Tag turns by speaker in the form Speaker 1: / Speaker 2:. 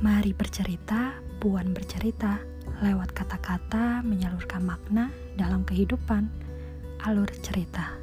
Speaker 1: Mari bercerita, Puan bercerita, lewat kata-kata menyalurkan makna dalam kehidupan. Alur cerita.